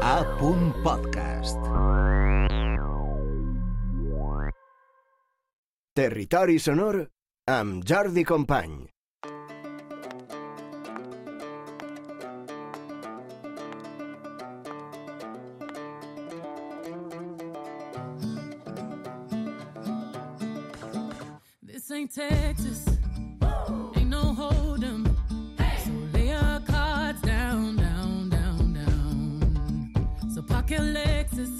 A. Podcast. Territori sonor amb Jordi Company. Park your Lexus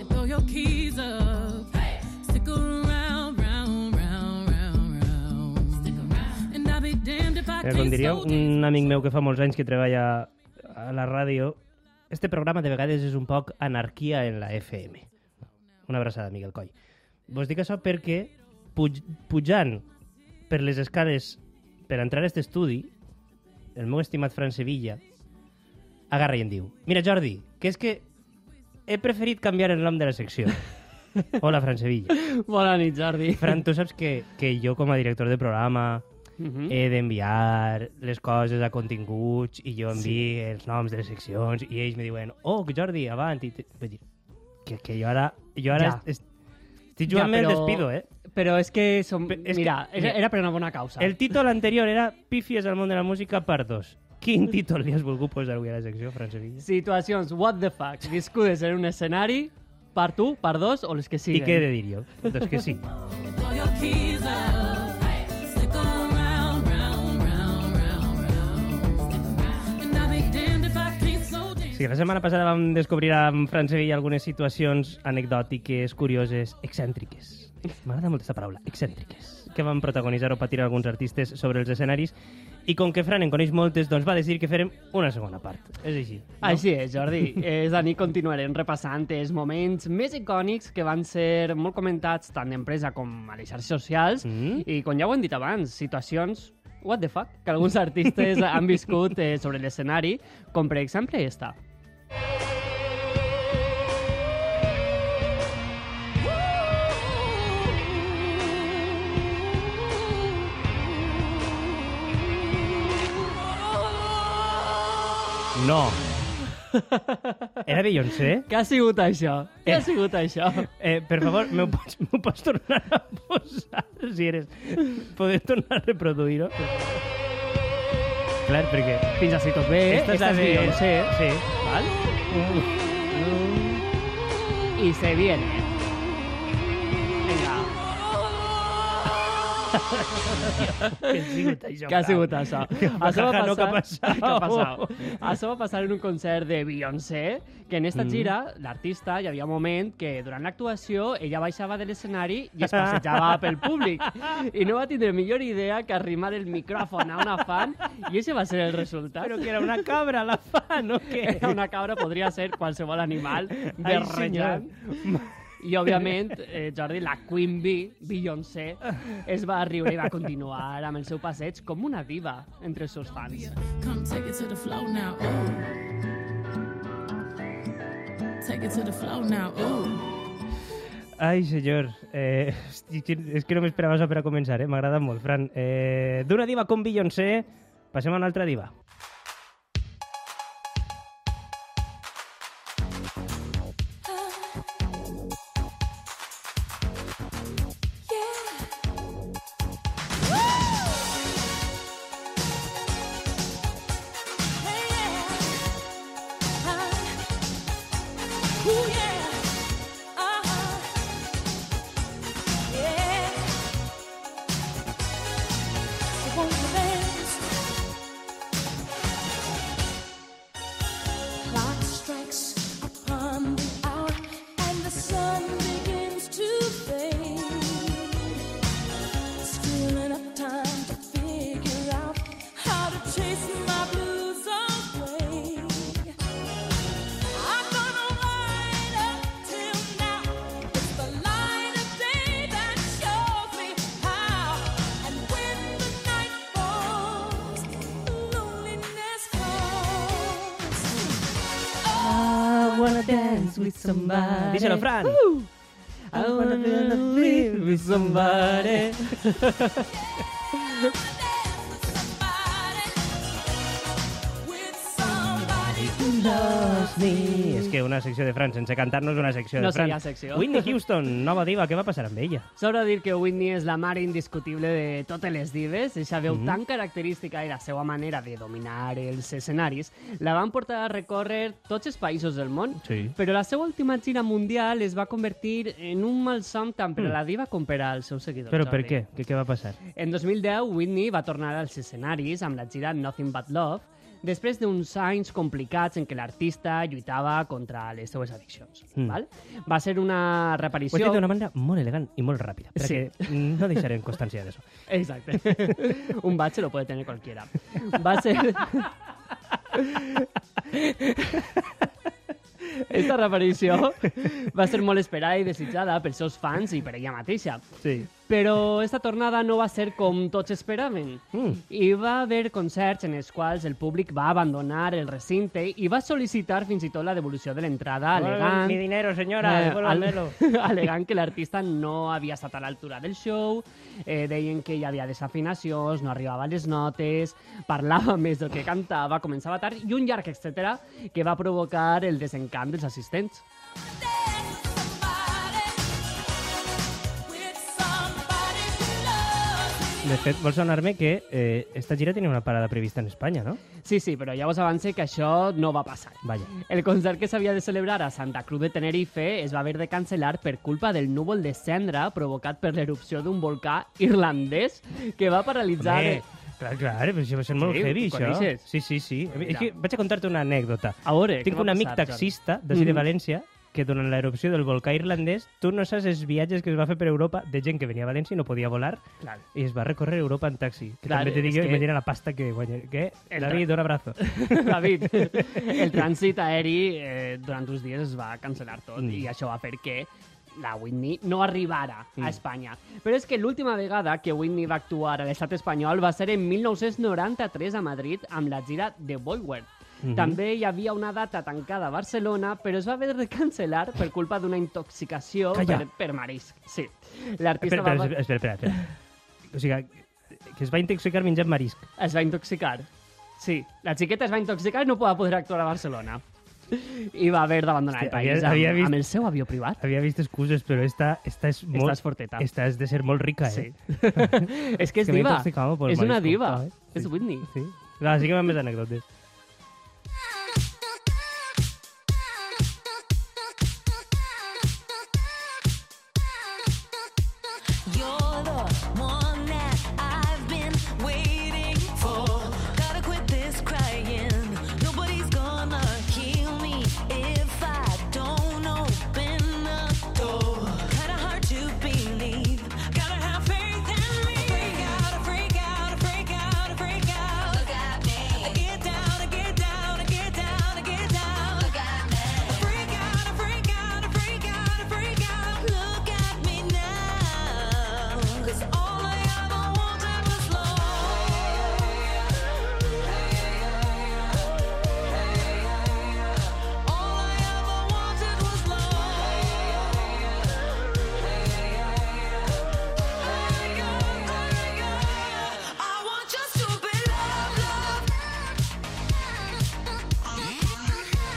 and throw your keys up. Stick around, round, round, round, round. Stick around. And I'll be damned if I Eh, com diria un amic meu que fa molts anys que treballa a la ràdio, este programa de vegades és un poc anarquia en la FM. Una abraçada, Miguel Coll. Vos dic això perquè puj pujant per les escales per entrar a aquest estudi, el meu estimat Fran Sevilla agarra i em diu Mira, Jordi, que és que he preferit canviar el nom de la secció. Hola, Fran Sevilla. Bona nit, Jordi. Fran, tu saps que, que jo com a director de programa Mhm. he d'enviar les coses a continguts i jo envio els noms de les seccions i ells me diuen, oh, Jordi, avant. I te... vull dir, que, que jo ara, jo ara Ja. est, estic jugant ja, però... però- despido, eh? Però és que som... Pe- és mira, que- era, per una bona causa. El títol anterior era Pífies al món de la música part 2. Quin títol li has volgut posar avui a la secció, Fran Sevilla? Situacions what the fuck, viscudes en un escenari, part 1, part 2 o les que I siguen. què he de dir jo? Doncs que sí. I. Sí, la setmana passada vam descobrir amb Fran Sevilla algunes situacions anecdòtiques, curioses, excèntriques. M'agrada molt aquesta paraula, excèntriques, que van protagonitzar o patir alguns artistes sobre els escenaris i com que Fran en coneix moltes, doncs va decidir que farem una segona part. És així. No? Així és, Jordi. És a nit continuarem repassant els moments més icònics que van ser molt comentats tant d'empresa com a les xarxes socials Mm. i, com ja ho hem dit abans, situacions what the fuck que alguns artistes han viscut eh, sobre l'escenari, com per exemple esta. No. Era Beyoncé? Què ha sigut això? Què Eh. ha sigut això? Eh, per favor, m'ho pots, m'ho pots tornar a posar, si eres... Poder tornar a reproduir-ho? Clar, perquè... Fins així tot bé, Esta esta, és la de- Beyoncé, Sí. ¿vale? Y se viene. Què ha sigut això? què ha sigut això? Això va No, què ha passar... passat? Què ha passat? Això va passar en un concert de Beyoncé, que en esta gira, l'artista, hi havia un moment que durant l'actuació ella baixava de l'escenari i es passejava pel públic. I no va tindre millor idea que arrimar el micròfon a una fan i ese va ser el resultat. Però que era una cabra, la fan, o què? Era una cabra, podria ser qualsevol animal Ai, berrejant. senyor. I, òbviament, eh, Jordi, la Queen Bee, Beyoncé, es va riure i va continuar amb el seu passeig com una diva entre els seus fans. Come take it to the flow now. Ooh. Take it to the flow now. Ooh. Ai, senyor. Eh, és que no m'esperava això per a començar, eh? M'agrada molt, Fran. Eh, D'una diva com Beyoncé, passem a una altra diva. Dance with somebody. Díselo, Fran. I wanna live with somebody. Lost me. És que una secció de Fran sense cantar-nos una secció No de Fran. seria secció. Whitney Houston, nova diva, què va passar amb ella? Sobra dir que Whitney és la mare indiscutible de totes les dives. Eixa veu Mhm. tan característica i la seva manera de dominar els escenaris la van portar a recórrer tots els països del món. Sí. Però la seva última gira mundial es va convertir en un malson tant per a la diva com per als seus seguidors. Mm. Però per què? què? Què va passar? En 2010, Whitney va tornar als escenaris amb la gira Nothing But Love, després d'uns anys complicats en què l'artista lluitava contra les seues addiccions. Mm. Val? Va ser una Ho has reparició... dit d'una manera molt elegant i molt ràpida, Sí. perquè no deixarem constància d'això. Exacte. Un bache lo puede tener cualquiera. Va ser... Esta reaparició va ser molt esperada i desitjada pels seus fans i per ella mateixa. Sí. Però esta tornada no va ser com tots esperaven. Mm. Hi va haver concerts en els quals el públic va abandonar el recinte i va sol·licitar fins i tot la devolució de l'entrada alegant... Mi dinero, senyora, Eh, al- alegant que l'artista no havia estat a l'altura del show, eh, deien que hi havia desafinacions, no arribava a les notes, parlava més del que cantava, començava tard, i un llarg etcètera que va provocar el desencant dels assistents. De fet, vol sonar-me que eh, esta gira tenia una parada prevista en Espanya, no? Sí, sí, però ja us avance que això no va passar. Vaja. El concert que s'havia de celebrar a Santa Cruz de Tenerife es va haver de cancel·lar per culpa del núvol de cendra provocat per l'erupció d'un volcà irlandès que va paralitzar... Home, clar, clar, però això va ser molt Sí, heavy, això. coneixes? Sí, sí, sí. Mira. És que vaig a contar-te una anècdota. A veure, Tinc un amic passar, taxista de Mhm. València que durant l'erupció del volcà irlandès tu no saps els viatges que es va fer per Europa de gent que venia a València i no podia volar Clar. i es va recórrer Europa en taxi. Que Clar, també és jo, que- imagina la pasta que guanya. Què? El David, un abrazo. David, el trànsit aeri eh, durant uns dies es va cancel·lar tot Mm. i això va fer que la Whitney no arribara Mm. a Espanya. Però és que l'última vegada que Whitney va actuar a l'estat espanyol va ser en 1993 a Madrid amb la gira de Mhm. També hi havia una data tancada a Barcelona, però es va haver de cancel·lar per culpa d'una intoxicació Calla. per, per marisc. Sí. L'artista Espera, va... espera, espera, espera. O sigui, que es va intoxicar menjant marisc. Es va intoxicar. Sí, la xiqueta es va intoxicar i no va poder actuar a Barcelona. I va haver d'abandonar el país havia- amb, havia vist- amb el seu avió privat. Havia vist excuses, però esta, esta és molt... és forteta. Esta és de ser molt rica, Sí. eh? és que és que diva. És una diva. És Sí. Whitney. Sí. Va, sí que van més anècdotes.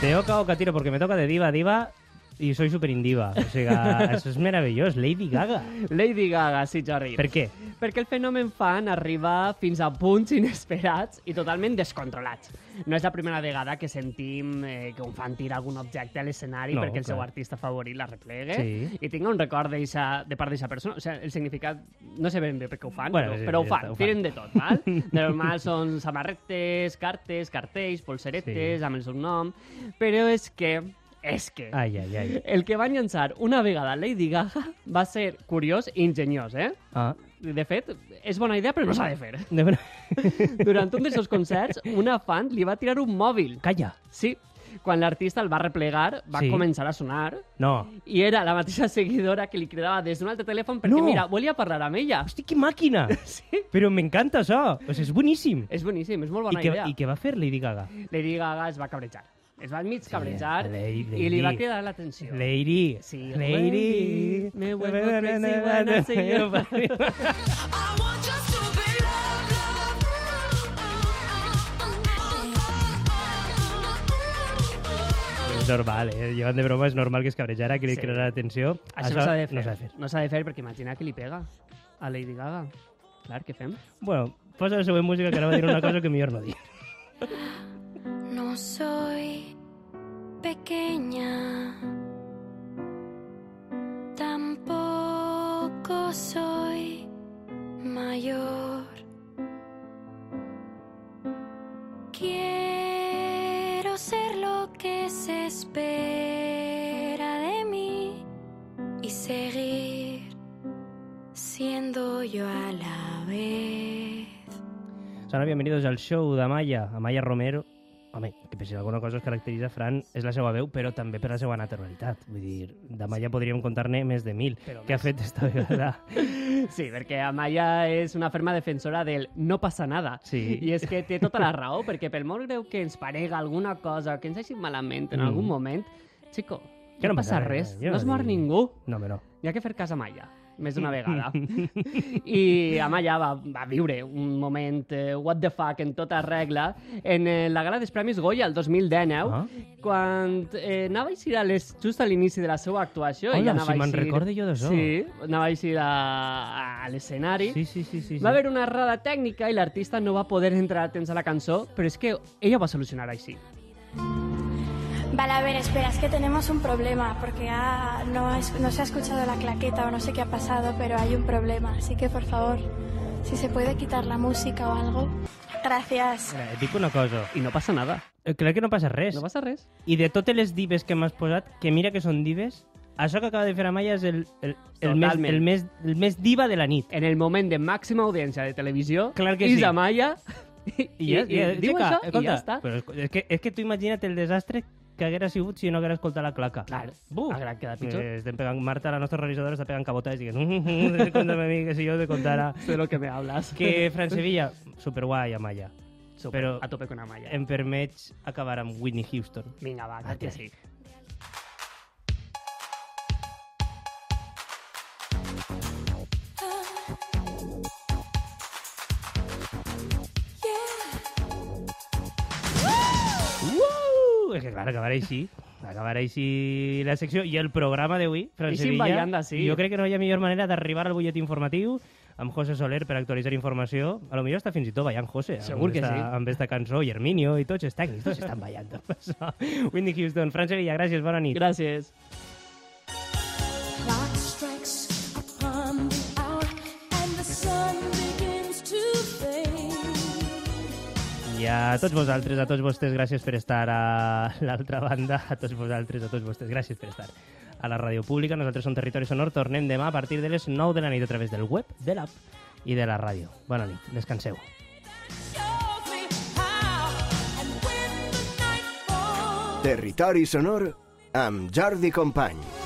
Te oca tiro porque me toca de diva a diva y soy súper indiva. O sea, eso es maravilloso. Lady Gaga. Lady Gaga, sí, Jordi. Per què? Perquè el fenomen fan arriba fins a punts inesperats i totalment descontrolats. No és la primera vegada que sentim eh, que un fan tira algun objecte a l'escenari No, perquè el seu clar. artista favorit la replegue Sí. i tinga un record d'eixa- de part d'aquesta persona. O sigui, el significat no sé ben bé per què ho fan, Bueno, però, sí, però ho ja fan, ho fan. tiren de tot, val? De normal són samarretes, cartes, cartells, polseretes, Sí. amb el seu nom, però és que és que Ai, ai, ai. el que van llançar una vegada Lady Gaga va ser curiós i ingeniós, eh? Ah, De fet, és bona idea, però no s'ha de fer. de vera... Durant un dels seus concerts, una fan li va tirar un mòbil. Calla. Sí, quan l'artista el va replegar, va Sí. començar a sonar No. i era la mateixa seguidora que li cridava des d'un altre telèfon perquè, No. mira, volia parlar amb ella. Hosti, que màquina! Sí. Però m'encanta això. O sigui, és boníssim. És boníssim, és molt I bona què, idea. I què va fer Lady Gaga? Lady Gaga es va cabrejar. Es va enmig cabrejar Lady- i li va cridar l'atenció. Lady. Sí, Lady. Me vuelvo crazy when I see you. És normal, eh? Llevant de broma és normal que es cabrejara, que li Sí. crearà atenció. Això, no s'ha de fer. No s'ha de fer. No s'ha de fer perquè imagina que li pega a Lady Gaga. Clar, què fem? Bueno, posa la següent música que ara va dir una cosa que millor no dir. No soy pequeña, tampoco soy mayor. Quiero ser lo que se espera de mí y seguir siendo yo a la vez. Sona, bienvenidos al show d'Amaya, Amaya Romero. Home, que per si alguna cosa es caracteritza, Fran, és la seva veu, però també per la seva naturalitat. Vull dir, d'Amaya podríem contar-ne més de mil. Però Què ha fet esta vegada? Sí, perquè Amaya és una ferma defensora del no passa nada. Sí. I és que té tota la raó, perquè per molt greu que ens parega alguna cosa, que ens hagi malament en Mm. algun moment, xico, Que no, no passa res, res, no es mor ningú. No, home, no. Hi ha que fer cas a Amaya, més d'una vegada. I Amaya va, va viure un moment eh, what the fuck en tota regla en eh, la gala dels Premis Goya el 2019, Ah. quan eh, anava a eixir a les, just a l'inici de la seva actuació. Hola, anava si me'n recorde jo d'això. Sí, anava a eixir a, a l'escenari. Sí, sí, sí, sí. sí. Va haver una errada tècnica i l'artista no va poder entrar a temps a la cançó, però és que ella va solucionar així. Vale, a ver, espera, es que tenemos un problema, porque ha- no, es- no se ha escuchado la claqueta o no sé qué ha pasado, pero hay un problema. Así que, por favor, si se puede quitar la música o algo. Gracias. Mira, et dic una cosa. I no passa nada. Eh, Crec que no passa res. No passa res. I de totes les dives que m'has posat, que mira que són dives, això que acaba de fer Amaya és el, el, el, més, Totalment. el, més, el més diva de la nit. En el moment de màxima audiència de televisió, Clar que Isa sí. Maya i, I, ja, i, diu xica, això i ja està. Però és, és, que, és que tu imagina't el desastre que haguera sigut si no haguera escoltat la claca. Clar, Buf. haguera quedat pitjor. Eh, estem pegant, Marta, la nostra realitzadora, està pegant cabotades dient "Mm, cuéntame a mí que si yo te contara. Sé lo que me hablas. Que Fran Sevilla, superguai, Amaya. Super, però- a tope con Amaya. Em permets acabar amb Whitney Houston. Vinga, va, que sí. Clar, acabarà així. Acabarà així la secció i el programa d'avui, Fran Ixim Sevilla. ballant d'ací. Jo crec que no hi ha millor manera d'arribar al butlletí informatiu amb José Soler per actualitzar informació. A lo millor està fins i tot ballant José. Segur que esta, sí. Amb esta cançó, i Herminio i tots els tècnics, tots estan ballant. Whitney Houston, Fran Sevilla, gràcies, bona nit. Gràcies. A tots vosaltres, a tots vostès, gràcies per estar a l'altra banda. A tots vosaltres, a tots vostès, gràcies per estar a la ràdio pública. Nosaltres som Territori Sonor. Tornem demà a partir de les 9 de la nit a través del web, de l'app i de la ràdio. Bona nit, descanseu. Territori sonor amb Jordi Company.